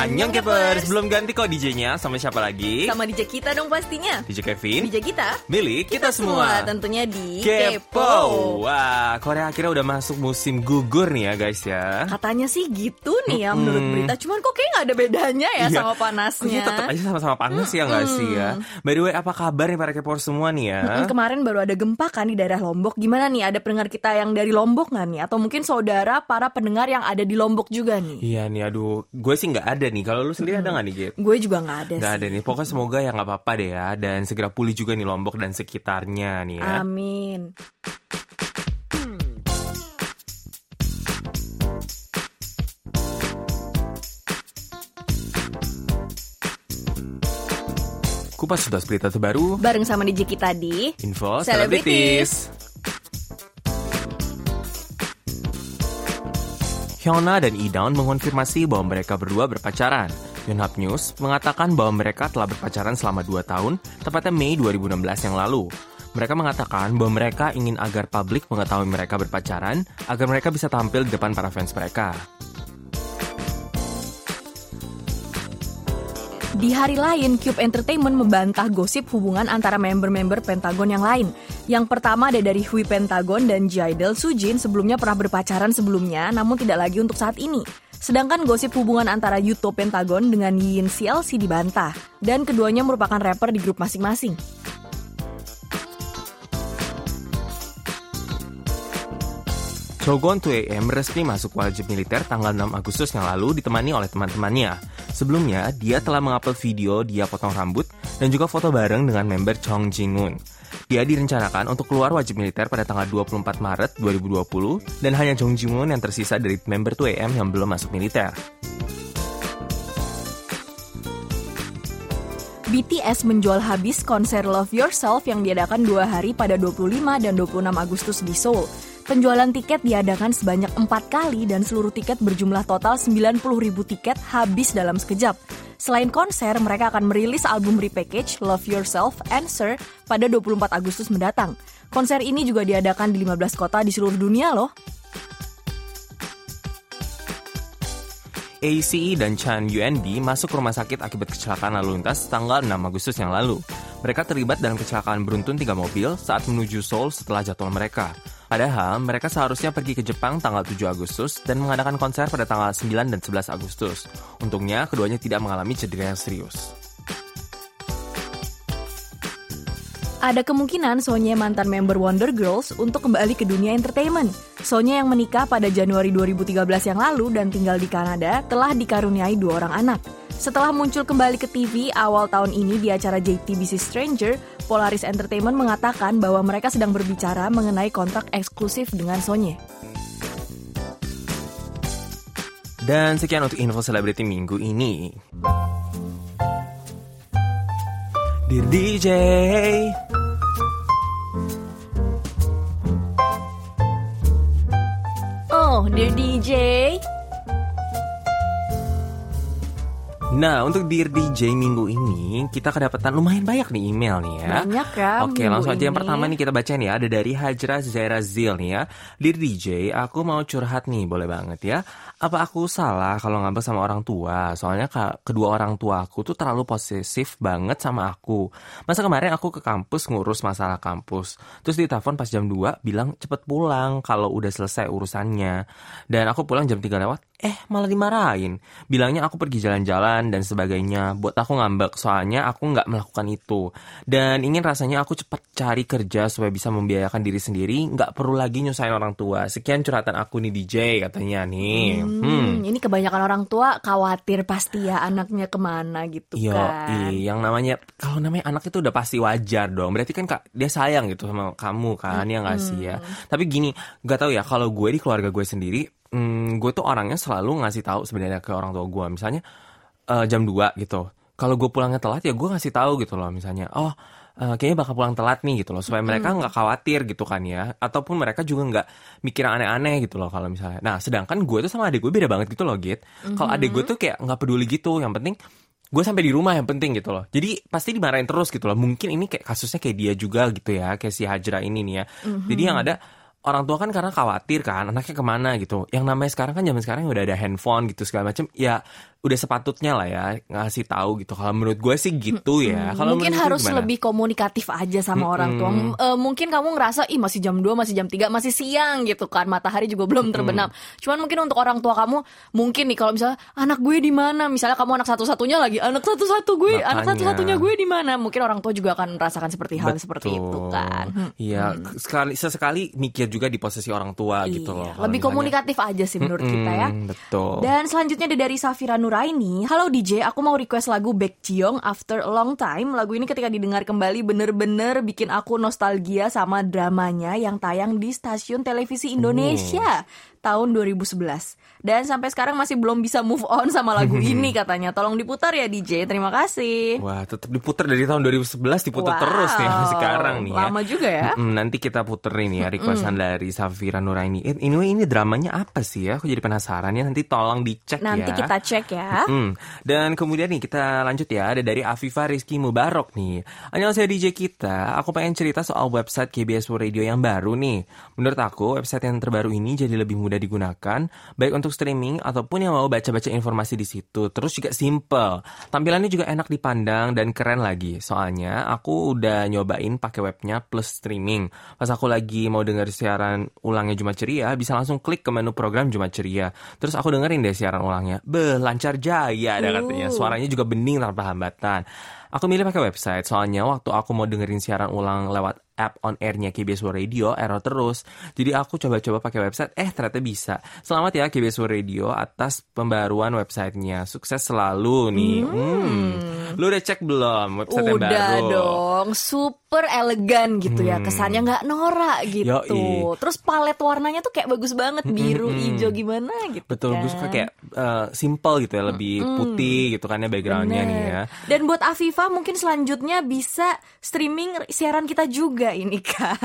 Annyeong Kepers, belum ganti kok DJ-nya sama siapa lagi? Sama DJ kita dong pastinya. DJ Kevin. DJ kita. Milik kita, semua. Tentunya di Kepo. Wah, Korea akhirnya udah masuk musim gugur nih ya guys ya. Katanya sih gitu nih ya menurut berita. Cuman kok kayak nggak ada bedanya ya Iya. sama panasnya. Kayaknya tetap aja sama-sama panas ya nggak sih ya? By the way, apa kabar nih para Kepor semua nih ya? Mm, Kemarin baru ada gempa kan di daerah Lombok. Gimana nih? Ada pendengar kita yang dari Lombok nggak nih? Atau mungkin saudara para pendengar yang ada di Lombok juga nih? Iya nih, aduh, gue sih nggak ada nih. Kalau lu sendiri ada nggak nih, Git? Gue juga nggak ada Nggak ada nih. Pokoknya semoga ya nggak apa-apa deh ya, dan segera pulih juga nih Lombok dan sekitarnya nih ya. Amin. Kupas sudah berita terbaru. Bareng sama DJ kita di Info Celebrities. Hyuna dan Idaun mengonfirmasi bahwa mereka berdua berpacaran. Yonhap News mengatakan bahwa mereka telah berpacaran selama 2 tahun, tepatnya Mei 2016 yang lalu. Mereka mengatakan bahwa mereka ingin agar publik mengetahui mereka berpacaran, agar mereka bisa tampil di depan para fans mereka. Di hari lain, Cube Entertainment membantah gosip hubungan antara member-member Pentagon yang lain. Yang pertama ada dari Hui Pentagon dan Jaidel Sujin sebelumnya pernah berpacaran sebelumnya, namun tidak lagi untuk saat ini. Sedangkan gosip hubungan antara Yuto Pentagon dengan Yin CLC dibantah, dan keduanya merupakan rapper di grup masing-masing. Chogon 2AM resmi masuk wajib militer tanggal 6 Agustus yang lalu ditemani oleh teman-temannya. Sebelumnya, dia telah mengupload video dia potong rambut dan juga foto bareng dengan member Chong Jin-woon. Dia direncanakan untuk keluar wajib militer pada tanggal 24 Maret 2020 dan hanya Chong Jin-woon yang tersisa dari member 2AM yang belum masuk militer. BTS menjual habis konser Love Yourself yang diadakan dua hari pada 25 dan 26 Agustus di Seoul. Penjualan tiket diadakan sebanyak empat kali dan seluruh tiket berjumlah total 90 ribu tiket habis dalam sekejap. Selain konser, mereka akan merilis album repackage Love Yourself Answer pada 24 Agustus mendatang. Konser ini juga diadakan di 15 kota di seluruh dunia loh. ACE dan Chan UNB masuk rumah sakit akibat kecelakaan lalu lintas tanggal 6 Agustus yang lalu. Mereka terlibat dalam kecelakaan beruntun tiga mobil saat menuju Seoul setelah jadwal mereka. Padahal mereka seharusnya pergi ke Jepang tanggal 7 Agustus dan mengadakan konser pada tanggal 9 dan 11 Agustus. Untungnya keduanya tidak mengalami cedera yang serius. Ada kemungkinan Sonya mantan member Wonder Girls untuk kembali ke dunia entertainment. Sonya yang menikah pada Januari 2013 yang lalu dan tinggal di Kanada telah dikaruniai dua orang anak. Setelah muncul kembali ke TV awal tahun ini di acara JTBC Stranger, Polaris Entertainment mengatakan bahwa mereka sedang berbicara mengenai kontrak eksklusif dengan Sonya. Dan sekian untuk info selebriti minggu ini. Dear DJ, Oh, dear DJ, Nah, untuk Dear DJ minggu ini, kita kedapatan lumayan banyak nih email nih ya. Banyak ya Oke, langsung aja yang ini. pertama nih kita baca nih ya. Ada dari Hajra Zaira Zil nih ya. Dear DJ, aku mau curhat nih, boleh banget ya. Apa aku salah kalau ngambek sama orang tua? Soalnya kedua orang tua aku tuh terlalu posesif banget sama aku. Masa kemarin aku ke kampus ngurus masalah kampus. Terus ditelepon pas jam 2 bilang cepet pulang kalau udah selesai urusannya. Dan aku pulang jam 3 lewat, eh malah dimarahin. Bilangnya aku pergi jalan-jalan dan sebagainya. Buat aku ngambek soalnya aku nggak melakukan itu. Dan ingin rasanya aku cepat cari kerja supaya bisa membiayakan diri sendiri, nggak perlu lagi nyusahin orang tua. Sekian curhatan aku nih DJ katanya nih. Hmm, ini kebanyakan orang tua khawatir pasti ya anaknya ke mana gitu Yo, kan. yang namanya kalau namanya anak itu udah pasti wajar dong. Berarti kan kak dia sayang gitu sama kamu kan, ya nggak sih ya. Tapi gini, nggak tahu ya kalau gue di keluarga gue sendiri, hmm, gue tuh orangnya selalu ngasih tahu sebenarnya ke orang tua gue. Misalnya eh, jam 2 gitu. Kalau gue pulangnya telat ya gue ngasih tahu gitu loh. Misalnya, oh eh, kayaknya bakal pulang telat nih gitu loh supaya mereka nggak khawatir gitu kan ya. Ataupun mereka juga nggak mikir aneh-aneh gitu loh kalau misalnya. Nah sedangkan gue tuh sama adik gue beda banget gitu loh git. Kalau adik gue tuh kayak nggak peduli gitu yang penting gue sampai di rumah yang penting gitu loh. Jadi pasti dimarahin terus gitu loh. Mungkin ini kayak kasusnya kayak dia juga gitu ya kayak si Hajra ini nih ya. Jadi yang ada orang tua kan karena khawatir kan anaknya ke mana gitu. Yang namanya sekarang kan zaman sekarang udah ada handphone gitu segala macam. Ya udah sepatutnya lah ya ngasih tahu gitu. Kalau menurut gue sih gitu ya. Kalau mungkin harus gimana? lebih komunikatif aja sama orang tua. M- eh, mungkin kamu ngerasa ih masih jam 2, masih jam 3, masih siang gitu kan. Matahari juga belum terbenam. Cuman mungkin untuk orang tua kamu mungkin nih kalau misalnya anak gue di mana? Misalnya kamu anak satu-satunya lagi, anak satu-satu gue, anak Makanya. satu-satunya gue di mana? Mungkin orang tua juga akan merasakan seperti hal seperti itu Betul. kan. Hmm. Iya, sekali sesekali mikir juga di posisi orang tua gitu loh. Iya, lebih misalnya- komunikatif aja sih menurut kita ya. Betul. Dan selanjutnya ada dari Safira Nuraini. Halo DJ, aku mau request lagu Baek Jiyoung After a Long Time. Lagu ini ketika didengar kembali bener-bener bikin aku nostalgia sama dramanya yang tayang di stasiun televisi Indonesia tahun 2011. Dan sampai sekarang masih belum bisa move on sama lagu ini katanya. Tolong diputar ya DJ. Terima kasih. Wah, tetap diputer dari tahun 2011 diputer Wow, terus nih sekarang nih ya. Lama juga ya. Mm, nanti kita puterin ya requestan dari Safira Nuraini. Eh, Ini ini dramanya apa sih ya? Aku jadi penasaran ya. Nanti tolong dicek ya. Nanti kita cek ya. Dan kemudian nih kita lanjut ya ada dari Afifa Rizky Mubarok nih. Annyeonghaseyo DJ kita, aku pengen cerita soal website KBS World Radio yang baru nih. Menurut aku website yang terbaru ini jadi lebih mudah digunakan baik untuk streaming ataupun yang mau baca-baca informasi di situ. Terus juga simple. Tampilannya juga enak dipandang dan keren lagi. Soalnya aku udah nyobain pakai webnya plus streaming. Pas aku lagi mau denger siaran ulangnya Jumat Ceria, bisa langsung klik ke menu program Jumat Ceria. Terus aku dengerin deh siaran ulangnya. Beh, lancar jaya ada katanya. Suaranya juga bening tanpa hambatan. Aku milih pakai website, soalnya waktu aku mau dengerin siaran ulang lewat app on airnya KBS World Radio, error terus. Jadi aku coba-coba pakai website, eh ternyata bisa. Selamat ya KBS World Radio atas pembaruan websitenya. Sukses selalu nih. Hmm. Lu udah cek belum website yang Udah baru? dong, super elegan gitu ya, Hmm. kesannya nggak norak gitu. Yoi. Terus palet warnanya tuh kayak bagus banget, biru, hijau gimana gitu. Betul, kan. gue suka kayak eh, simple gitu ya, lebih putih gitu kan ya backgroundnya nih ya. Dan buat Afifa mungkin selanjutnya bisa streaming siaran kita juga ini kan.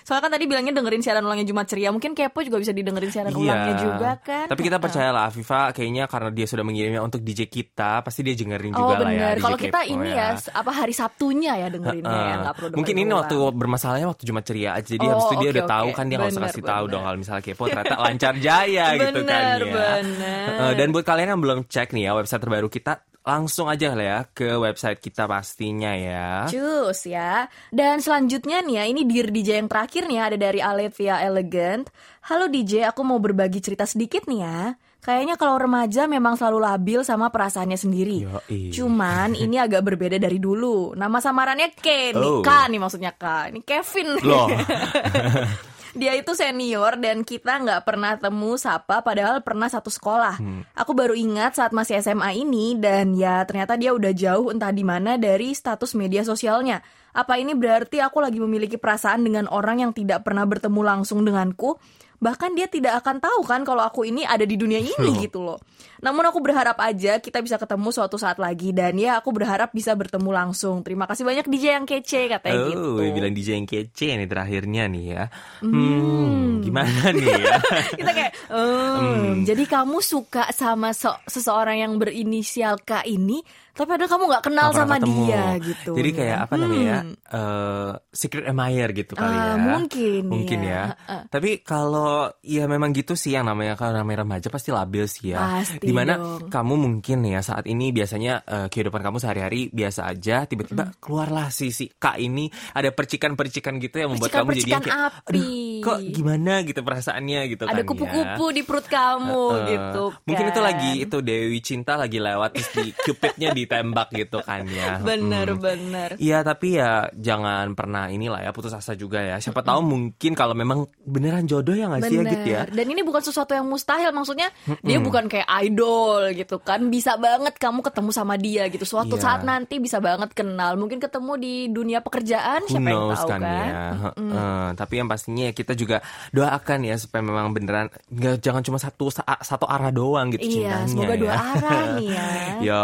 Soalnya kan tadi bilangnya dengerin siaran ulangnya Jumat Ceria, mungkin kepo juga bisa didengerin siaran ulangnya juga kan. Iya. Tapi kita percayalah Afifa kayaknya karena dia sudah mengirimnya untuk DJ kita, pasti dia dengerin Oh juga lah ya. bener, kalau kita Kepo ini ya, apa hari Sabtunya ya dengerinnya ya, perlu dengerin Mungkin ini ulang. waktu bermasalahnya waktu Jumat ceria aja. Jadi Oh, habis itu dia oke, udah tahu oke. kan dia nggak usah Bener, kasih tahu bener. dong kalau misalnya kepo ternyata lancar jaya gitu kan Bener, ya. bener. Heeh, Dan buat kalian yang belum cek nih ya website terbaru kita langsung aja lah ya ke website kita pastinya ya. Cus ya. Dan selanjutnya nih ya, ini Dear DJ yang terakhir nih ya, ada dari Alevia Elegant. Halo DJ, aku mau berbagi cerita sedikit nih ya. Kayaknya kalau remaja memang selalu labil sama perasaannya sendiri. Yoi. Cuman ini agak berbeda dari dulu. Nama samarannya K nih, Oh. K nih maksudnya K. Ini Kevin. Loh. Dia itu senior dan kita nggak pernah temu sapa padahal pernah satu sekolah. Hmm. Aku baru ingat saat masih SMA ini dan ya ternyata dia udah jauh entah di mana dari status media sosialnya. Apa ini berarti aku lagi memiliki perasaan dengan orang yang tidak pernah bertemu langsung denganku? Bahkan dia tidak akan tahu kan kalau aku ini ada di dunia ini gitu loh. Namun aku berharap aja kita bisa ketemu suatu saat lagi dan ya aku berharap bisa bertemu langsung. Terima kasih banyak DJ yang kece katanya gitu. Oh, bilang DJ yang kece nih terakhirnya nih ya. Hmm, gimana nih ya? kita kayak "Hmm, jadi kamu suka sama so- seseorang yang berinisial K ini tapi padahal kamu nggak kenal pernah sama ketemu. dia gitu Jadi kayak apa namanya ya? Hmm. eh, secret admirer gitu kali Ah, ya. mungkin Mungkin ya. ya. Heeh. Tapi kalau ya memang gitu sih yang namanya kalau namanya remaja pasti labil sih ya. Pasti Di mana dong. kamu mungkin ya saat ini biasanya eh, kehidupan kamu sehari-hari biasa aja, tiba-tiba keluarlah si si Kak ini ada percikan-percikan gitu yang membuat kamu jadi kayak api. "Aduh, kok gimana gitu perasaannya gitu ada kan kupu-kupu ya. di perut kamu Eh, gitu Mungkin itu kan. lagi itu Dewi Cinta lagi lewat terus di cupidnya ditembak gitu kan ya. bener Mm. bener Iya tapi ya jangan pernah inilah ya putus asa juga ya. Siapa tahu mungkin kalau memang beneran jodoh ya nggak sih ya gitu ya. Dan ini bukan sesuatu yang mustahil, maksudnya dia bukan kayak idol gitu kan. Bisa banget kamu ketemu sama dia gitu. Suatu Iya. saat nanti bisa banget kenal. Mungkin ketemu di dunia pekerjaan, Who siapa yang knows tahu kan, kan. ya. Heeh. tapi yang pastinya ya kita juga doakan ya supaya memang beneran nggak jangan cuma satu sa- satu arah doang gitu Iya, cintanya semoga ya. dua arah nih ya. Yo,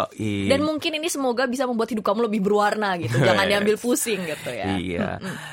Dan mungkin ini semoga bisa membuat hidup kamu lebih berwarna gitu. Jangan diambil pusing gitu ya. Iya.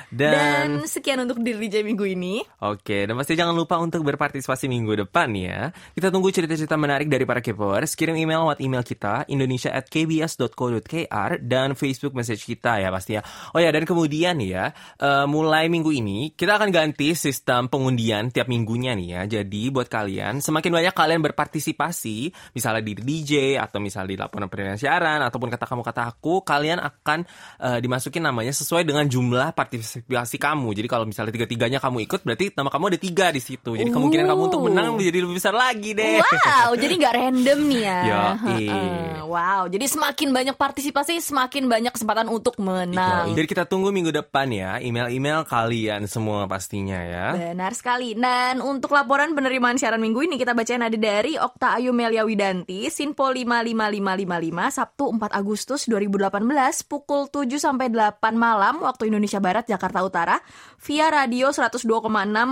Dan, Dan, sekian untuk diri DJ minggu ini. Oke, dan pasti jangan lupa untuk berpartisipasi minggu depan ya. Kita tunggu cerita-cerita menarik dari para K-popers. Kirim email lewat email kita indonesia at kbs.co.kr dan Facebook message kita ya pasti ya. Oh ya, dan kemudian ya, eh, mulai minggu ini kita akan ganti sistem pengundian tiap minggunya nih ya. Jadi buat kalian, semakin banyak kalian berpartisipasi, misalnya di DJ atau misalnya di laporan pemberian siaran ataupun kata kamu kata aku, kalian akan eh, dimasukin namanya sesuai dengan jumlah partisipasi kamu. Jadi kalau misalnya tiga-tiganya kamu ikut, berarti nama kamu ada tiga di situ. Jadi kemungkinan kamu untuk menang menjadi lebih besar lagi deh. Wow, jadi nggak random nih ya. Heeh. Wow, jadi semakin banyak partisipasi, semakin banyak kesempatan untuk menang. Jadi kita tunggu minggu depan ya email-email kalian semua pastinya ya. Benar sekali. Dan untuk laporan penerimaan siaran minggu ini kita bacain ada dari Okta Ayu Melia Widanti, Sinpo 55555, Sabtu 4 Agustus 2018, pukul 7 sampai 8 malam waktu Indonesia Barat, Jakarta Utara, via radio 102,6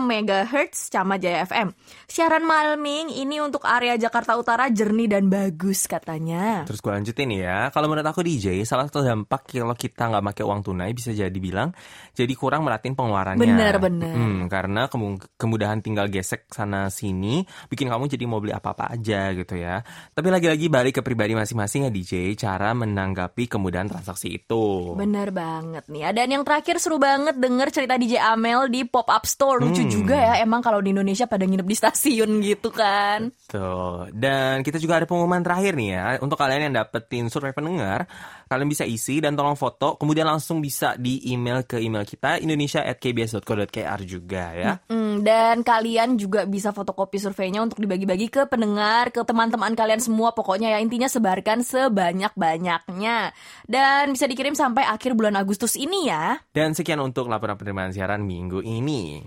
MHz Cama Jaya FM. Siaran malming ini untuk area Jakarta Utara jernih dan bagus katanya. Terus gue lanjutin ya. Kalau menurut aku DJ, salah satu dampak kalau kita nggak pakai uang tunai bisa jadi bilang jadi kurang merhatiin pengeluarannya. Bener, bener. Hmm, karena kemu- kemudahan tinggal gesek sana sini bikin kamu jadi mau beli apa-apa aja gitu ya. Tapi lagi-lagi balik ke pribadi masing-masing ya DJ, cara menanggapi kemudahan transaksi itu. Bener banget nih. Dan yang terakhir seru banget denger cerita DJ Amel di pop-up store. Lucu juga ya emang kalau di Indonesia pada nginep di stasiun gitu kan. Tuh. Dan kita juga ada pengumuman terakhir nih ya. Untuk kalian yang dapetin survei pendengar, kalian bisa isi dan tolong foto. Kemudian langsung bisa di email ke email kita indonesia@kbs.co.kr juga ya. Dan kalian juga bisa fotokopi surveinya untuk dibagi-bagi ke pendengar, ke teman-teman kalian semua. Pokoknya ya intinya sebarkan sebanyak-banyaknya. Dan bisa dikirim sampai akhir bulan Agustus ini ya. Dan sekian untuk laporan penerimaan siaran minggu ini.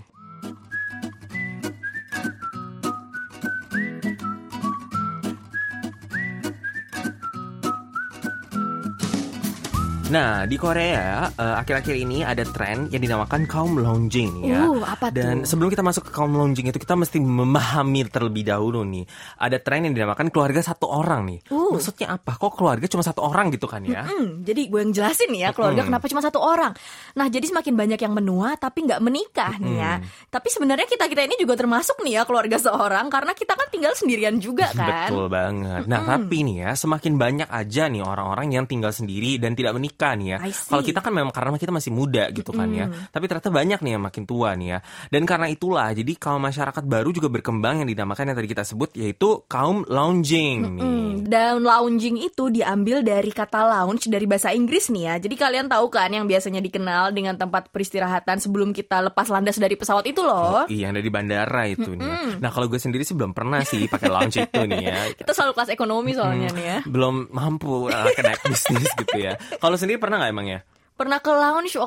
Nah, di Korea eh, akhir-akhir ini ada tren yang dinamakan kaum lounging nih ya. Uh, apa tuh? Dan sebelum kita masuk ke kaum lounging itu kita mesti memahami terlebih dahulu nih. Ada tren yang dinamakan keluarga satu orang nih. Uh. Maksudnya apa? Kok keluarga cuma satu orang gitu kan ya? Hmm, jadi gue yang jelasin nih ya keluarga kenapa cuma satu orang. Nah jadi semakin banyak yang menua tapi nggak menikah nih ya. Tapi sebenarnya kita kita ini juga termasuk nih ya keluarga seorang karena kita kan tinggal sendirian juga kan. Betul banget. Nah, tapi nih ya, semakin banyak aja nih orang-orang yang tinggal sendiri dan tidak menikah nih ya. Kalau kita kan memang karena kita masih muda gitu kan ya. Tapi ternyata banyak nih yang makin tua nih ya. Dan karena itulah, jadi kaum masyarakat baru juga berkembang yang dinamakan yang tadi kita sebut yaitu kaum lounging nih. Hmm, dan lounging itu diambil dari kata lounge dari bahasa Inggris nih ya. Jadi kalian tahu kan yang biasanya dikenal dengan tempat peristirahatan sebelum kita lepas landas dari pesawat itu loh. Iya, yang ada di bandara itu nih. ya. Nah, kalau gue sendiri sih belum pernah sih pakai lounge itu nih ya. Kita selalu kelas ekonomi soalnya nih ya. Belum mampu uh, ke naik bisnis gitu ya. Kalau sendiri pernah nggak emang ya? Pernah ke lounge eh,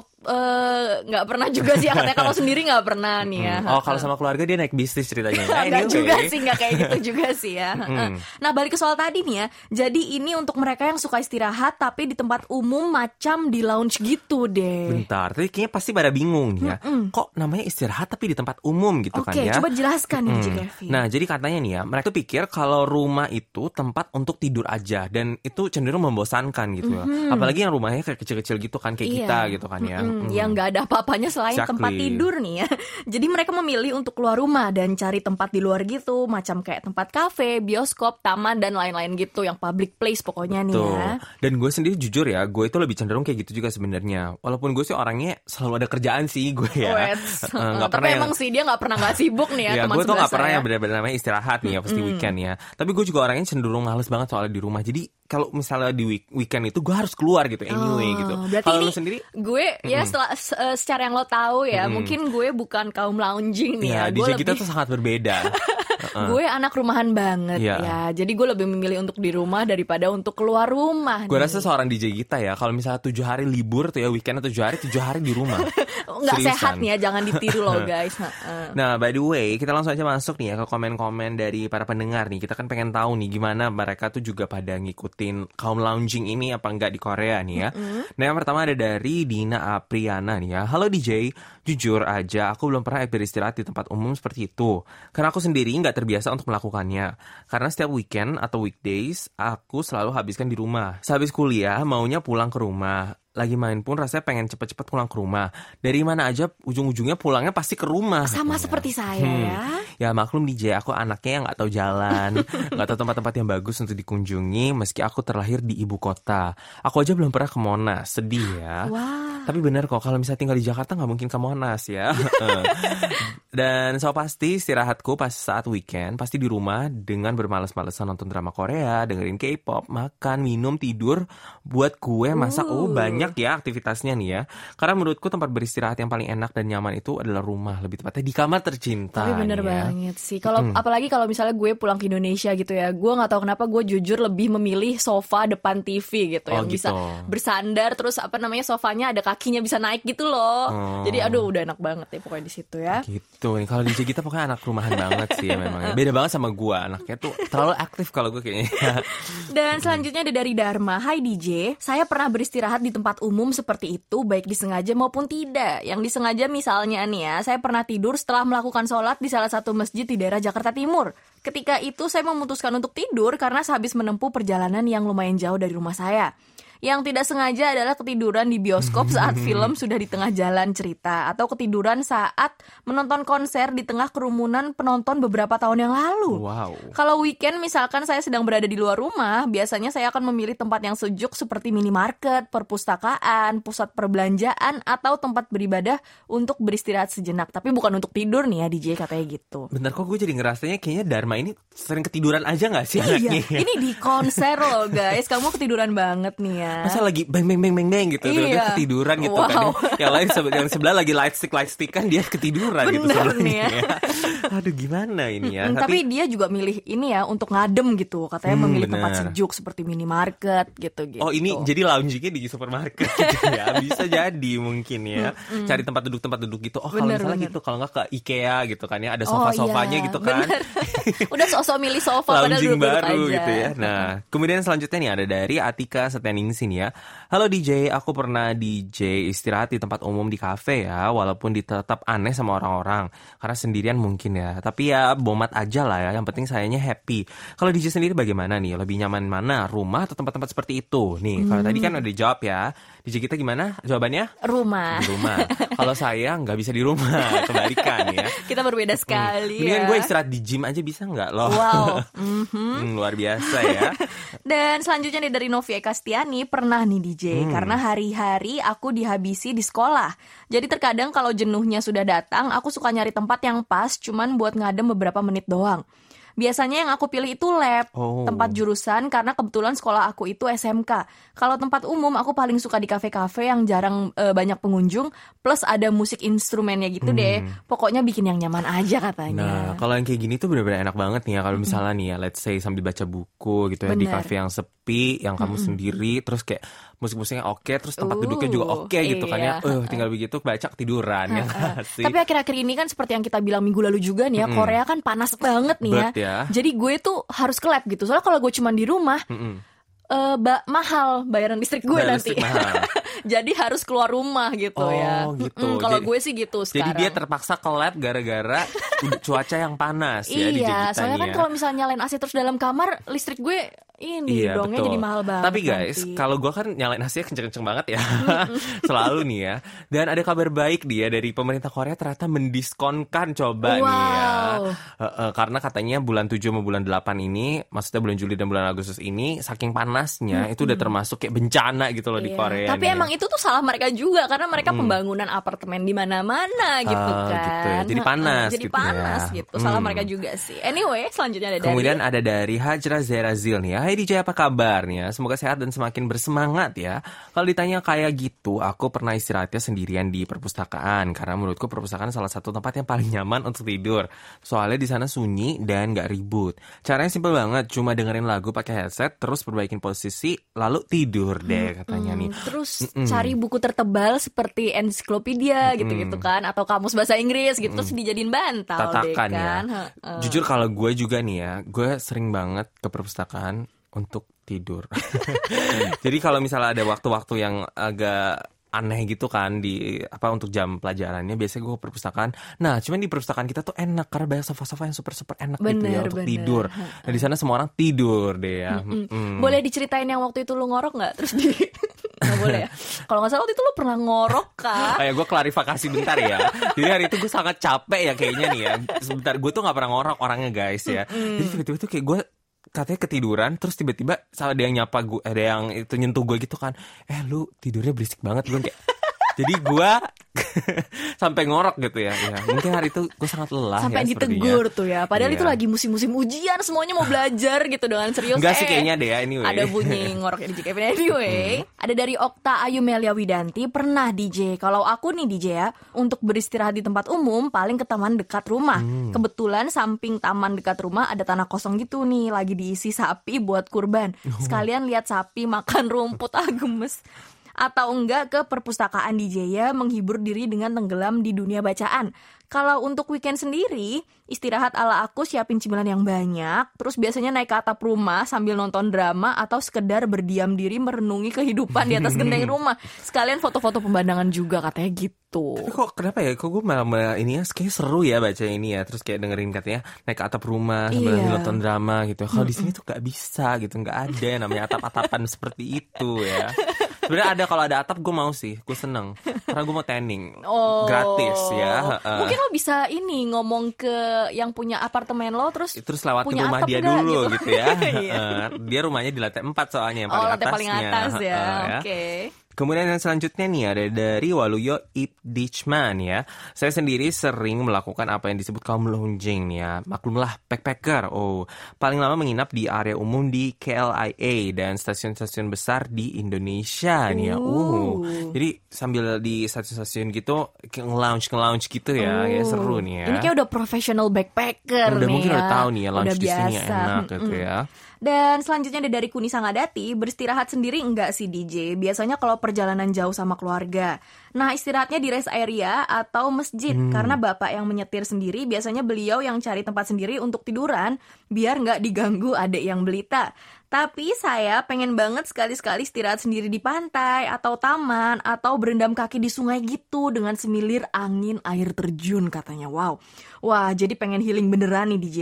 nggak pernah juga sih katanya kalau sendiri nggak pernah nih ya. Oh, kalau sama keluarga dia naik bisnis ceritanya. Nah, anyway. juga sih, nggak kayak gitu juga sih ya. Nah balik ke soal tadi nih ya. Jadi ini untuk mereka yang suka istirahat tapi di tempat umum macam di lounge gitu deh. Bentar, tapi kayaknya pasti pada bingung nih ya. Kok namanya istirahat tapi di tempat umum gitu Oke, kan ya? coba jelaskan nih, Hmm. Kevin. Nah, jadi katanya nih ya, mereka tuh pikir kalau rumah itu tempat untuk tidur aja dan itu cenderung membosankan gitu ya. Apalagi yang rumahnya kayak kecil-kecil gitu kan kayak Iya. kita gitu kan ya. Mm-mm, Hmm. Yang nggak ada apa-apanya selain Exactly. tempat tidur nih ya. Jadi mereka memilih untuk keluar rumah dan cari tempat di luar gitu, macam kayak tempat kafe, bioskop, taman dan lain-lain gitu, yang public place pokoknya nih Tuh. ya. Dan gue sendiri jujur ya, gue itu lebih cenderung kayak gitu juga sebenarnya. Walaupun gue sih orangnya selalu ada kerjaan sih gue ya. Eh, nggak Tapi pernah yang- emang sih dia nggak pernah nggak sibuk nih ya, Ya, gue tuh sebelah gak pernah yang benar-benar namanya istirahat nih ya pasti weekend ya. Tapi gue juga orangnya cenderung males banget soalnya di rumah. Jadi kalau misalnya di week- weekend itu gue harus keluar gitu anyway Oh, gitu. Berarti Kalau ini lu sendiri gue ya setelah se- eh, secara yang lo tahu ya, mungkin gue bukan kaum lounging nih ya. ya gue DJ kita lebih tuh sangat berbeda. gue anak rumahan banget Iya. ya. Jadi gue lebih memilih untuk di rumah daripada untuk keluar rumah. gue rasa seorang DJ kita ya kalau misalnya tujuh hari libur tuh ya weekend tujuh hari tujuh hari di rumah. nggak Seriusan. sehat nih ya, jangan ditiru loh guys. Nah, by the way, kita langsung aja masuk nih ya ke komen-komen dari para pendengar nih. Kita kan pengen tahu nih gimana mereka tuh juga pada ngikutin kaum lounging ini apa enggak di Korea nih ya. Nah, yang pertama ada dari Dina Apriana nih ya. Halo DJ, jujur aja aku belum pernah beristirahat di tempat umum seperti itu. Karena aku sendiri nggak terbiasa untuk melakukannya. Karena setiap weekend atau weekdays, aku selalu habiskan di rumah. Sehabis kuliah, maunya pulang ke rumah lagi main pun rasanya pengen cepet-cepet pulang ke rumah. Dari mana aja ujung-ujungnya pulangnya pasti ke rumah. Sama katanya. seperti saya hmm. ya. Ya maklum DJ, aku anaknya yang nggak tahu jalan, nggak tahu tempat-tempat yang bagus untuk dikunjungi. Meski aku terlahir di ibu kota, aku aja belum pernah ke Monas. Sedih ya. Wow. Tapi bener kok kalau misalnya tinggal di Jakarta nggak mungkin ke Monas ya. Dan so pasti istirahatku pas saat weekend pasti di rumah dengan bermalas-malasan nonton drama Korea, dengerin K-pop, makan, minum, tidur, buat kue, masak. Uh. Oh banyak ya aktivitasnya nih ya. Karena menurutku tempat beristirahat yang paling enak dan nyaman itu adalah rumah, lebih tepatnya di kamar tercinta. Tapi bener ya. banget sih. Kalau hmm. apalagi kalau misalnya gue pulang ke Indonesia gitu ya, gue nggak tahu kenapa gue jujur lebih memilih sofa depan TV gitu oh, yang gitu. bisa bersandar terus apa namanya sofanya ada kakinya bisa naik gitu loh. Oh. Jadi aduh udah enak banget ya pokoknya di situ ya. Gitu gitu nih kalau DJ kita pokoknya anak rumahan banget sih ya memang beda banget sama gue anaknya tuh terlalu aktif kalau gue kayaknya dan selanjutnya ada dari Dharma Hai DJ saya pernah beristirahat di tempat umum seperti itu baik disengaja maupun tidak. Yang disengaja misalnya nih ya saya pernah tidur setelah melakukan sholat di salah satu masjid di daerah Jakarta Timur. Ketika itu saya memutuskan untuk tidur karena sehabis menempuh perjalanan yang lumayan jauh dari rumah saya yang tidak sengaja adalah ketiduran di bioskop saat film sudah di tengah jalan cerita atau ketiduran saat menonton konser di tengah kerumunan penonton beberapa tahun yang lalu. Wow. Kalau weekend misalkan saya sedang berada di luar rumah, biasanya saya akan memilih tempat yang sejuk seperti minimarket, perpustakaan, pusat perbelanjaan atau tempat beribadah untuk beristirahat sejenak. Tapi bukan untuk tidur nih ya DJ katanya gitu. Bentar kok gue jadi ngerasanya kayaknya Dharma ini sering ketiduran aja gak sih iya, anaknya? Ini di konser loh guys, kamu ketiduran banget nih ya. Masa lagi beng beng beng beng beng gitu, iya. dia ketiduran gitu kan. wow. kan. Yang lain yang sebelah lagi light stick light stick kan dia ketiduran gitu Bener gitu nih ya. Aduh gimana ini ya. Hmm, tapi, tapi dia juga milih ini ya untuk ngadem gitu. Katanya hmm, memilih bener. tempat sejuk seperti minimarket gitu gitu. Oh ini jadi loungingnya di supermarket gitu ya. Bisa jadi mungkin ya. Hmm, Cari tempat duduk tempat duduk gitu. Oh kalau misalnya bener. gitu kalau nggak ke IKEA gitu kan ya ada sofa-sofanya oh, iya. gitu kan. Udah sosok milih sofa Lounging baru aja. gitu ya. Nah, kemudian selanjutnya nih ada dari Atika Setyaning sini ya. Halo DJ, aku pernah DJ istirahat di tempat umum di kafe ya, walaupun ditetap aneh sama orang-orang karena sendirian mungkin ya. Tapi ya bomat aja lah ya, yang penting sayanya happy. Kalau DJ sendiri bagaimana nih? Lebih nyaman mana? Rumah atau tempat-tempat seperti itu? Nih, kalau tadi kan udah dijawab ya. DJ kita gimana jawabannya? Rumah. Di rumah. Kalau saya nggak bisa di rumah, kebalikan ya. Kita berbeda sekali. Hmm. Mendingan ya. gue istirahat di gym aja bisa nggak loh? Wow. Mm-hmm. hmm, luar biasa ya. Dan selanjutnya nih dari Novia Kastiani pernah nih DJ hmm. karena hari-hari aku dihabisi di sekolah. Jadi terkadang kalau jenuhnya sudah datang, aku suka nyari tempat yang pas cuman buat ngadem beberapa menit doang. Biasanya yang aku pilih itu lab, oh. tempat jurusan karena kebetulan sekolah aku itu SMK. Kalau tempat umum aku paling suka di kafe-kafe yang jarang e, banyak pengunjung plus ada musik instrumennya gitu hmm. deh. Pokoknya bikin yang nyaman aja katanya. Nah, kalau yang kayak gini tuh bener-bener enak banget nih ya kalau misalnya nih ya let's say sambil baca buku gitu ya Bener. di kafe yang sepi, yang kamu hmm. sendiri terus kayak musik-musiknya oke, terus tempat uh, duduknya juga oke okay, gitu iya. kan ya. Uh, tinggal begitu baca tiduran ya sih. Tapi akhir-akhir ini kan seperti yang kita bilang minggu lalu juga nih ya, mm. Korea kan panas banget nih ya. ya. Jadi gue tuh harus ke lab gitu. Soalnya kalau gue cuma di rumah, mm -mm uh, ba mahal bayaran listrik gue Bayar nanti. Jadi harus keluar rumah gitu oh, ya. gitu. Mm, kalau gue sih gitu sekarang. Jadi dia terpaksa ke lab gara-gara cuaca yang panas ya Iya, soalnya kan kalau misalnya nyalain AC terus dalam kamar, listrik gue ini iya, dongnya betul. jadi mahal banget. Tapi guys, kalau gue kan nyalain AC kenceng-kenceng banget ya. Selalu nih ya. Dan ada kabar baik dia dari pemerintah Korea ternyata mendiskonkan coba wow. nih ya. Uh, uh, karena katanya bulan 7 sama bulan 8 ini, maksudnya bulan Juli dan bulan Agustus ini saking panasnya hmm. itu udah termasuk kayak bencana gitu loh iya. di Korea. Tapi nih. emang itu tuh salah mereka juga karena mereka hmm. pembangunan apartemen di mana-mana gitu uh, kan. Gitu ya. Jadi panas jadi gitu panas ya. gitu. Salah hmm. mereka juga sih. Anyway, selanjutnya ada Kemudian dari... ada dari Hajra Zerazil nih ya. Hai DJ apa kabarnya? Semoga sehat dan semakin bersemangat ya. Kalau ditanya kayak gitu, aku pernah istirahatnya sendirian di perpustakaan karena menurutku perpustakaan salah satu tempat yang paling nyaman untuk tidur. Soalnya di sana sunyi dan gak ribut. Caranya simpel banget, cuma dengerin lagu pakai headset, terus perbaikin posisi, lalu tidur deh katanya nih. Terus mm -mm. cari buku tertebal seperti ensiklopedia gitu-gitu kan, atau kamus bahasa Inggris gitu, mm terus dijadiin bantal Tatakan deh ya. kan. ya. Jujur kalau gue juga nih ya, gue sering banget ke perpustakaan untuk tidur. Jadi kalau misalnya ada waktu-waktu yang agak aneh gitu kan di apa untuk jam pelajarannya biasanya gue ke perpustakaan. Nah, cuman di perpustakaan kita tuh enak karena banyak sofa-sofa yang super super enak gitu ya Bener, untuk bener. tidur. Nah, di sana semua orang tidur deh ya. Mm-mm. Boleh diceritain yang waktu itu lu ngorok nggak? Terus di boleh ya? Kalau nggak salah waktu itu lu pernah ngorok kah? Kayak gue klarifikasi bentar ya. Jadi hari itu gue sangat capek ya kayaknya nih ya. Sebentar gue tuh nggak pernah ngorok orangnya guys ya. Jadi tiba-tiba tuh kayak gue katanya ketiduran terus tiba-tiba ada yang nyapa gue ada yang itu nyentuh gue gitu kan eh lu tidurnya berisik banget gue kayak jadi gue sampai ngorok gitu ya. ya mungkin hari itu gue sangat lelah Sampai ya ditegur tuh ya. Padahal Iya. itu lagi musim-musim ujian, semuanya mau belajar gitu dengan serius. Enggak sih Eh, kayaknya deh ya anyway. Ada bunyi ngoroknya DJ Kevin anyway. Ada dari Okta Ayu Melia Widanti pernah DJ. Kalau aku nih DJ ya, untuk beristirahat di tempat umum paling ke taman dekat rumah. Hmm. Kebetulan samping taman dekat rumah ada tanah kosong gitu nih, lagi diisi sapi buat kurban. Oh. Sekalian lihat sapi makan rumput ah gemes. Atau enggak ke perpustakaan DJ ya menghibur diri dengan tenggelam di dunia bacaan. Kalau untuk weekend sendiri, istirahat ala aku siapin cemilan yang banyak, terus biasanya naik ke atap rumah sambil nonton drama atau sekedar berdiam diri merenungi kehidupan di atas genteng rumah. Sekalian foto-foto pemandangan juga katanya gitu. Tapi kok kenapa ya? Kok gue malah, malah ini ya kayak seru ya baca ini ya. Terus kayak dengerin katanya naik ke atap rumah sambil Iya. nonton drama gitu. Kalau di sini tuh gak bisa gitu, nggak ada yang namanya atap-atapan seperti itu ya. Sebenarnya ada kalau ada atap gue mau sih, gue seneng karena gue mau tanning Oh. gratis ya. Mungkin lo bisa ini ngomong ke yang punya apartemen lo terus terus lewatin punya rumah dia nggak dulu gitu? gitu, ya. Iya. Heeh. dia rumahnya di lantai 4 soalnya yang Oh, paling paling atasnya. atas ya. Heeh, Oke. Kemudian yang selanjutnya nih ada dari Waluyo Ipdichman ya. Saya sendiri sering melakukan apa yang disebut kaum lounging nih ya. Maklumlah backpacker. Oh, paling lama menginap di area umum di KLIA dan stasiun-stasiun besar di Indonesia nih ya. Uh. Jadi sambil di stasiun-stasiun gitu kayak nge-lounge nge-lounge gitu ya. Ya seru nih ya. Ini kayak udah professional backpacker udah nih mungkin ya. udah tahu nih ya lounge Udah di sini biasa. enak gitu Mm-mm. ya. Dan selanjutnya ada dari Kuni Sangadati, beristirahat sendiri enggak sih DJ? Biasanya kalau perjalanan jauh sama keluarga. Nah, istirahatnya di rest area atau masjid. Hmm. Karena bapak yang menyetir sendiri, biasanya beliau yang cari tempat sendiri untuk tiduran, biar nggak diganggu adik yang belita. Tapi saya pengen banget sekali-sekali istirahat sendiri di pantai, atau taman, atau berendam kaki di sungai gitu, dengan semilir angin air terjun katanya. Wow. Wah, jadi pengen healing beneran nih DJ.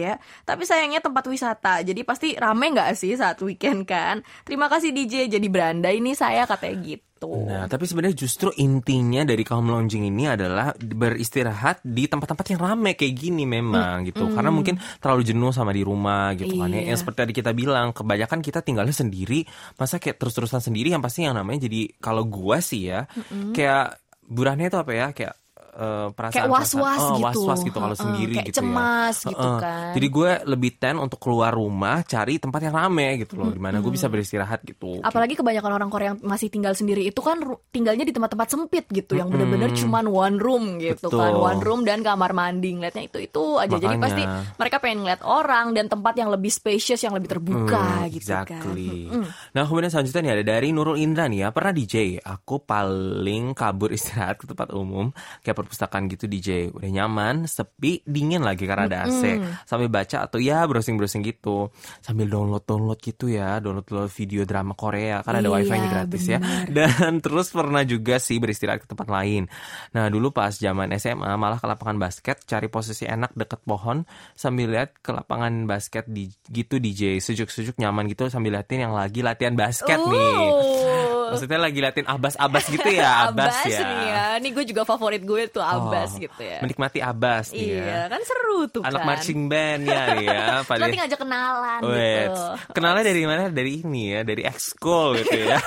Tapi sayangnya tempat wisata, jadi pasti rame nggak sih saat weekend kan? Terima kasih DJ, jadi beranda ini saya katanya gitu. Nah, tapi sebenarnya justru intinya dari kaum lounging ini adalah beristirahat di tempat-tempat yang rame kayak gini memang gitu. Karena mungkin terlalu jenuh sama di rumah gitu kan ya. Iya. Yang seperti tadi kita bilang, kebanyakan kita tinggalnya sendiri, masa kayak terus-terusan sendiri yang pasti yang namanya jadi kalau gua sih ya, kayak burannya itu apa ya? Kayak eh, perasaan Kayak was-was oh, gitu. was-was gitu kalau sendiri kayak gitu cemas ya. gitu kan. Jadi gue lebih ten untuk keluar rumah cari tempat yang rame gitu loh, di mana gue bisa beristirahat gitu. Apalagi kebanyakan orang Korea yang masih tinggal sendiri itu kan tinggalnya di tempat-tempat sempit gitu yang bener-bener cuman one room gitu Betul. kan one room dan kamar mandi ngeliatnya itu itu aja jadi Makanya. pasti mereka pengen ngeliat orang dan tempat yang lebih spacious yang lebih terbuka Hmm, gitu kan exactly. Nah kemudian selanjutnya nih ada dari Nurul Indra nih ya Pernah DJ Aku paling kabur istirahat ke tempat umum Kayak perpustakaan gitu DJ Udah nyaman, sepi, dingin lagi karena ada AC Sambil baca atau ya browsing-browsing gitu. Sambil download-download gitu ya Download video drama Korea Karena ada Iya, wifi-nya gratis ya. benar. Dan terus pernah juga sih beristirahat ke tempat lain. Nah dulu pas zaman SMA Malah ke lapangan basket Cari posisi enak deket pohon Sambil lihat ke lapangan basket di, gitu DJ Sejuk-sejuk nyaman gitu Sambil liatin yang lagi latihan basket nih. Uh. Maksudnya lagi liatin abas-abas gitu ya Abas, ya, nih ya Nih gue juga favorit gue tuh Abbas Oh, gitu ya Menikmati abas nih ya Iya kan seru tuh Anak kan marching band ya nih ya Nanti ngajak kenalan Wait, gitu kenalnya dari mana? Dari ini ya, dari ekskul gitu ya.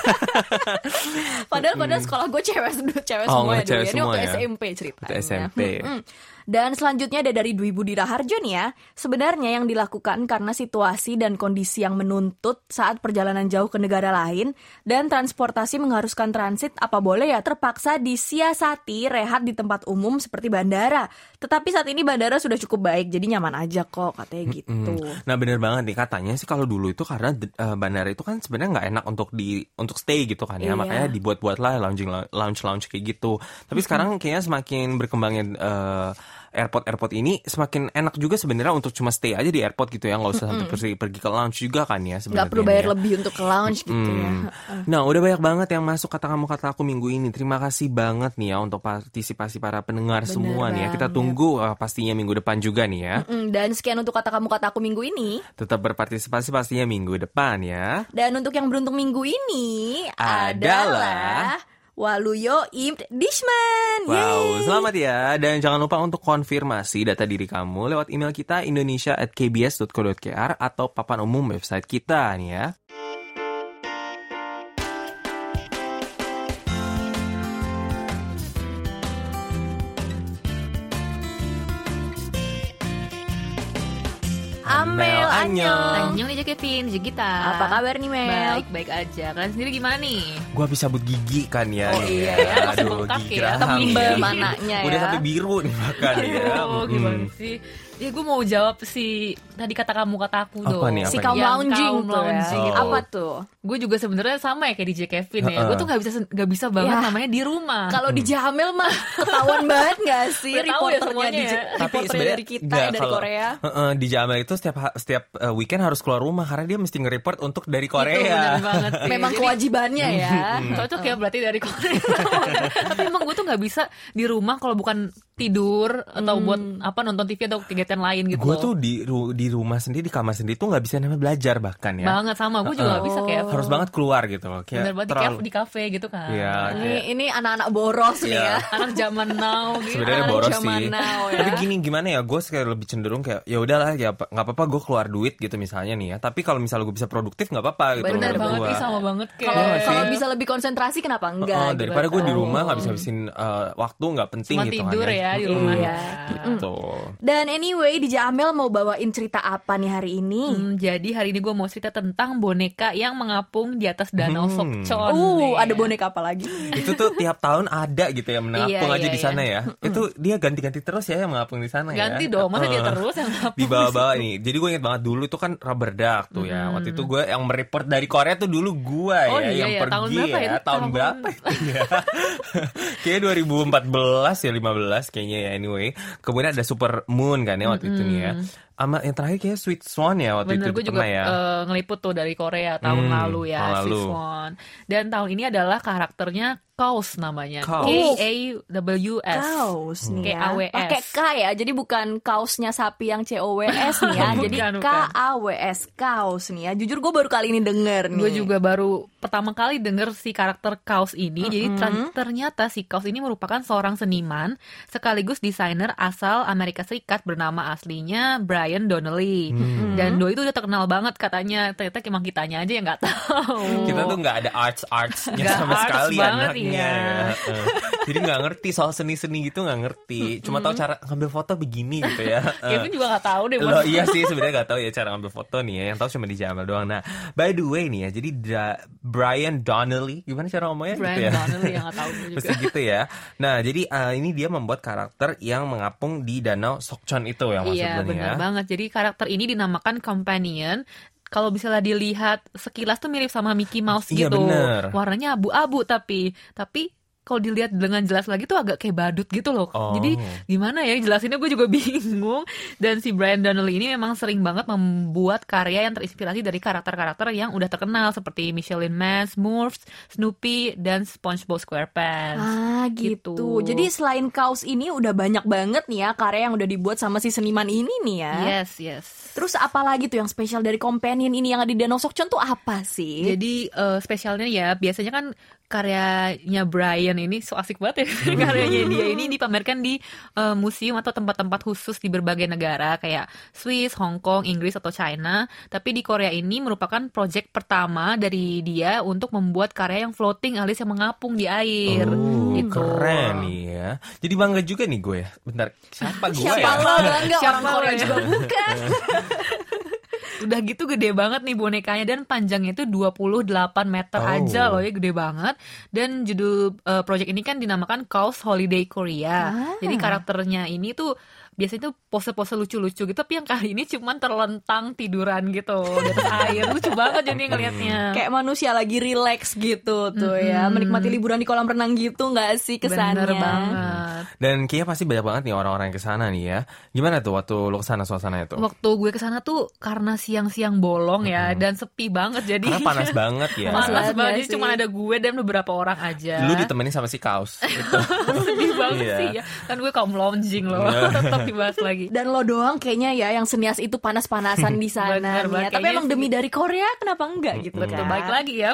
Padahal padahal sekolah gue cewek cewek Oh, semua ya dulu ya. Ini semua waktu ya? SMP ceritanya. Waktu SMP. Mm-mm. Dan selanjutnya ada dari Dwi Budi Raharjo nih ya. Sebenarnya yang dilakukan karena situasi dan kondisi yang menuntut saat perjalanan jauh ke negara lain dan transportasi mengharuskan transit apa boleh ya terpaksa disiasati rehat di tempat umum seperti bandara. Tetapi saat ini bandara sudah cukup baik jadi nyaman aja kok katanya gitu. Nah bener banget nih katanya sih kalau dulu itu karena eh, bandara itu kan sebenarnya nggak enak untuk di untuk stay gitu kan ya Iya. makanya dibuat-buat lah lounging lounge lounge kayak gitu. Tapi sekarang kayaknya semakin berkembangnya eh, airport airport ini semakin enak juga sebenarnya untuk cuma stay aja di airport gitu ya nggak usah sampai pergi pergi ke lounge juga kan ya sebenarnya Nggak perlu bayar ya. lebih untuk ke lounge gitu ya. Hmm. Nah, udah banyak banget yang masuk kata kamu kata aku minggu ini. Terima kasih banget nih ya untuk partisipasi para pendengar Bener semua nih ya. Kita banget. tunggu uh, pastinya minggu depan juga nih ya. Mm, Dan sekian untuk kata kamu kata aku minggu ini. Tetap berpartisipasi pastinya minggu depan ya. Dan untuk yang beruntung minggu ini Adalah- adalah Waluyo Imt Dishman. Wow, Yeay. selamat ya. Dan jangan lupa untuk konfirmasi data diri kamu lewat email kita indonesia@kbs.co.kr atau papan umum website kita nih ya. Amel Anyong. Annyeong nih Kevin, kita. Apa kabar nih Mel? Baik, baik aja. Kalian sendiri gimana nih? Gua habis sabut gigi kan ya. Oh iya ya. masih bengkak gigi ya. Tebel ya. mananya ya. Udah sampai biru nih bahkan ya. Oh, gimana sih? Ya gue mau jawab si tadi kata kamu kata aku Apa dong. nih, Si apa kaum Yang lounging kaum tuh ya. lounging itu. Apa tuh? Gue juga sebenarnya sama ya kayak DJ Kevin ya. Heeh. Gue tuh nggak bisa nggak bisa banget Ya. namanya di rumah. Kalau di Jamil mah ketahuan banget gak sih ya reporternya semuanya di ya. sebenarnya dari kita enggak, dari kalau- Korea. Heeh, di Jamal itu setiap setiap uh, weekend harus keluar rumah karena dia mesti nge-report untuk dari Itu Korea. banget sih. Memang Jadi, kewajibannya ya. cocok ya berarti dari Korea. Tapi emang gue tuh nggak bisa di rumah kalau bukan tidur atau buat apa nonton TV atau kegiatan lain gitu. Gue tuh di ru- di rumah sendiri di kamar sendiri tuh nggak bisa namanya belajar bahkan ya. banget sama gue juga nggak bisa kayak Harus banget keluar gitu loh. bener Kayak banget di terlalu- cafe, di cafe gitu kan. Iya, Ini kayak- ini anak-anak boros nih Iya. ya. Anak zaman now gitu. sebenarnya anak boros zaman sih. now ya. Tapi gini gimana ya, gue kayak lebih cenderung kayak ya udahlah ya nggak apa-apa gue keluar duit gitu misalnya nih ya. Tapi kalau misalnya gue bisa produktif nggak apa-apa gitu. Bener banget gua. nih sama banget kayak Kalau kalau bisa lebih konsentrasi kenapa enggak? Heeh, gitu daripada gue kan. di rumah nggak bisa habisin uh, waktu nggak penting cuma gitu tidur kan ya di rumah Iya. ya. Gitu. Dan anyway, di Jamil mau bawain cerita apa nih hari ini? Hmm, jadi hari ini gue mau cerita tentang boneka yang mengapung di atas danau Hmm. Sokchon. Uh, nih. ada boneka apa lagi? itu tuh tiap tahun ada gitu ya mengapung Iya, aja iya, di sana ya. Itu dia ganti-ganti terus ya yang mengapung di sana ya. Ganti dong, masa dia terus yang ngapung di bawah-bawah nih. Jadi gue inget banget dulu itu kan rubber duck tuh ya. Waktu itu gue yang mereport dari Korea tuh dulu gue Oh ya iya, yang iya. pergi Tahun berapa ya. itu? Tahun Tahun- berapa itu ya? Kayaknya 2014 ya 15 kayaknya ya anyway. Kemudian ada Super Moon kan ya waktu itu nih ya. Sama yang terakhir kayak Sweet Swan ya waktu Bener, itu juga pernah ya. eh, ngeliput tuh dari Korea tahun Hmm, lalu ya, tahun lalu. Swan. Dan tahun ini adalah karakternya Kaos namanya. K A W S. Kaos nih ya. K-A-W-S. Pakai K ya. Jadi bukan kaosnya sapi yang C O W S nih ya. Jadi Bukan, K. A W S kaos nih ya. Jujur gue baru kali ini denger nih. Gue juga baru pertama kali denger si karakter Kaos ini. Jadi ter- ternyata si Kaos ini merupakan seorang seniman sekaligus desainer asal Amerika Serikat bernama aslinya Brian Donnelly. Dan Doi itu udah terkenal banget katanya. Ternyata emang kitanya aja yang nggak tahu. Kita tuh nggak ada arts artsnya Nggak sama arts sekali banget, anaknya. iya. ya. Heeh. Jadi nggak ngerti soal seni-seni gitu nggak ngerti. Cuma tahu cara ngambil foto begini gitu ya. Kevin juga nggak tahu deh. Lo Mas. iya sih sebenarnya gak tahu ya cara ngambil foto nih ya. Yang tahu cuma di Jamal doang. Nah, by the way nih ya. Jadi da- Brian Donnelly, gimana cara ngomongnya Brian gitu ya? Donnelly yang nggak tahu juga. Mesti gitu ya. Nah, jadi uh, ini dia membuat karakter yang mengapung di danau Sokchon itu yang maksud Iya nih benar ya. Banget. Jadi karakter ini dinamakan companion. Kalau misalnya dilihat sekilas tuh mirip sama Mickey Mouse Iya, gitu. bener. Warnanya abu-abu tapi tapi kalau dilihat dengan jelas lagi tuh agak kayak badut gitu loh. Oh. Jadi gimana ya jelasinnya gue juga bingung. Dan si Brian Donnelly ini memang sering banget membuat karya yang terinspirasi dari karakter-karakter yang udah terkenal seperti Michelin Man, Smurfs, Snoopy, dan SpongeBob SquarePants. Ah gitu. Gitu. Jadi selain kaos ini udah banyak banget nih ya karya yang udah dibuat sama si seniman ini nih ya. Yes, yes. Terus apa lagi tuh yang spesial dari companion ini yang ada di Danau Sokchon tuh apa sih? Jadi eh, spesialnya ya biasanya kan karyanya Brian ini so asik banget ya karyanya dia ini dipamerkan di eh, museum atau tempat-tempat khusus di berbagai negara kayak Swiss, Hong Kong, Inggris atau China. Tapi di Korea ini merupakan proyek pertama dari dia untuk membuat karya yang floating alias yang mengapung di air. Oh, gitu. keren nih ya. Jadi bangga juga nih gue ya. Bentar, siapa gue Siapa ya? lo bangga Siapa orang Korea ya? juga bukan. Udah gitu gede banget nih bonekanya dan panjangnya itu 28 meter Oh. aja loh ya gede banget. Dan judul eh, project ini kan dinamakan Kaos Holiday Korea. Ah. Jadi karakternya ini tuh biasanya tuh pose-pose lucu-lucu gitu tapi yang kali ini cuman terlentang tiduran gitu di atas air lucu banget jadi ngelihatnya Kayak manusia lagi relax gitu tuh ya, menikmati liburan di kolam renang gitu nggak sih kesannya? bener banget Dan kayaknya pasti banyak banget nih orang-orang yang ke sana nih ya. Gimana tuh waktu lo ke sana suasana itu? waktu gue ke sana tuh karena siang-siang bolong ya dan sepi banget jadi Karena panas banget ya. Panas panas banget ya jadi cuma ada gue dan beberapa orang aja Lu ditemenin sama si kaos. Sedih banget Iya. sih ya kan gue kaum lounging loh Iya. tetap dibahas lagi Dan lo doang kayaknya ya yang senias itu panas-panasan di sana Bener ya. Tapi emang demi dari Korea kenapa enggak gitu Betul, kan? baik lagi ya.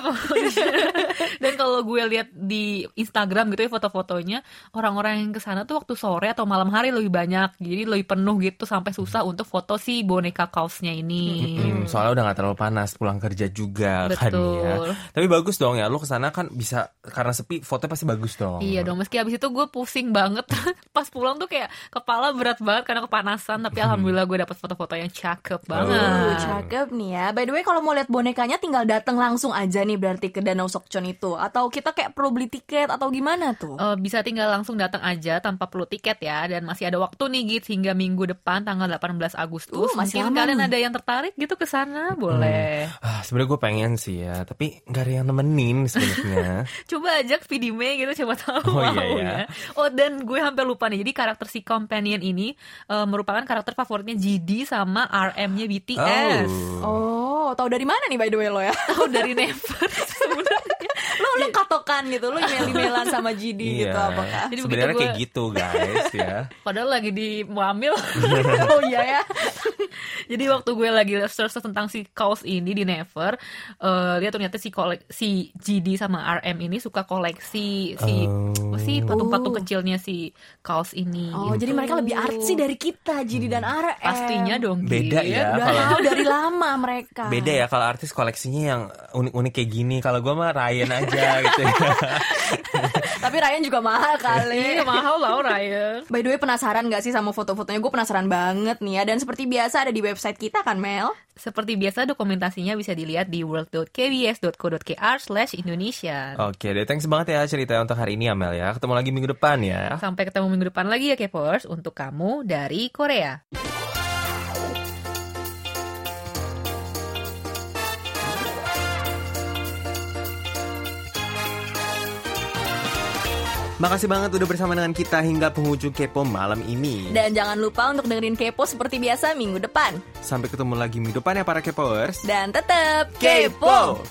Dan kalau gue lihat di Instagram gitu ya foto-fotonya, orang-orang yang ke sana tuh waktu sore atau malam hari lebih banyak. Jadi lebih penuh gitu sampai susah untuk foto si boneka kaosnya ini. Hmm, soalnya udah gak terlalu panas pulang kerja juga kan Betul. ya. Tapi bagus dong ya, lu ke sana kan bisa karena sepi fotonya pasti bagus dong. Iya dong, meski abis itu gue pusing banget Pas pulang tuh kayak kepala berat banget karena kepanasan Tapi alhamdulillah gue dapet foto-foto yang cakep banget Uh, cakep nih ya. By the way, kalau mau lihat bonekanya tinggal datang langsung aja nih berarti ke Danau Sokchon itu. Atau kita kayak perlu beli tiket atau gimana tuh? Eh, bisa tinggal langsung datang aja tanpa perlu tiket ya dan masih ada waktu nih Git hingga minggu depan tanggal 18 Agustus. Uh, masih Mungkin kalian nih. ada yang tertarik gitu ke sana boleh. Ah, sebenarnya gue pengen sih ya, tapi nggak ada yang nemenin sebenarnya. Coba ajak Vidime gitu coba tahu Oh, iya, mau iya. ya. Oh dan gue hampir lupa nih. Jadi karakter si companion ini eh, merupakan karakter favoritnya GD sama RM-nya BTS. Oh, tahu dari mana nih by the way lo ya? Tahu dari Never lo katokan gitu, lo email-emailan sama GD Iya. gitu apakah? Jadi Sebenarnya kayak gitu guys ya. Padahal lagi di Muamil. oh iya ya. Jadi waktu gue lagi search tentang si kaos ini di Never, eh lihat ternyata si kolek si GD sama RM ini suka koleksi si Oh. sih patung-patung Oh. kecilnya si kaos ini. Oh, gitu. jadi mereka lebih artsy dari kita, GD dan RM. pastinya dong. Beda Git. ya. Udah kalau- tahu dari lama mereka. Beda ya kalau artis koleksinya yang unik-unik kayak gini. Kalau gue mah Ryan aja gitu. Tapi Ryan juga mahal kali. Iya mahal lah Ryan. By the way penasaran gak sih sama foto-fotonya? Gue penasaran banget nih ya. Dan seperti biasa ada di website kita kan Mel? Seperti biasa dokumentasinya bisa dilihat di world.kbs.co.kr slash Indonesia. Oke deh, thanks banget ya ceritanya untuk hari ini Amel ya. Ketemu lagi minggu depan ya. Sampai ketemu minggu depan lagi ya Kepers untuk kamu dari Korea. Makasih banget udah bersama dengan kita hingga penghujung Kepo malam ini. Dan jangan lupa untuk dengerin Kepo seperti biasa minggu depan. Sampai ketemu lagi minggu depan ya para Kepoers. Dan tetap Kepo!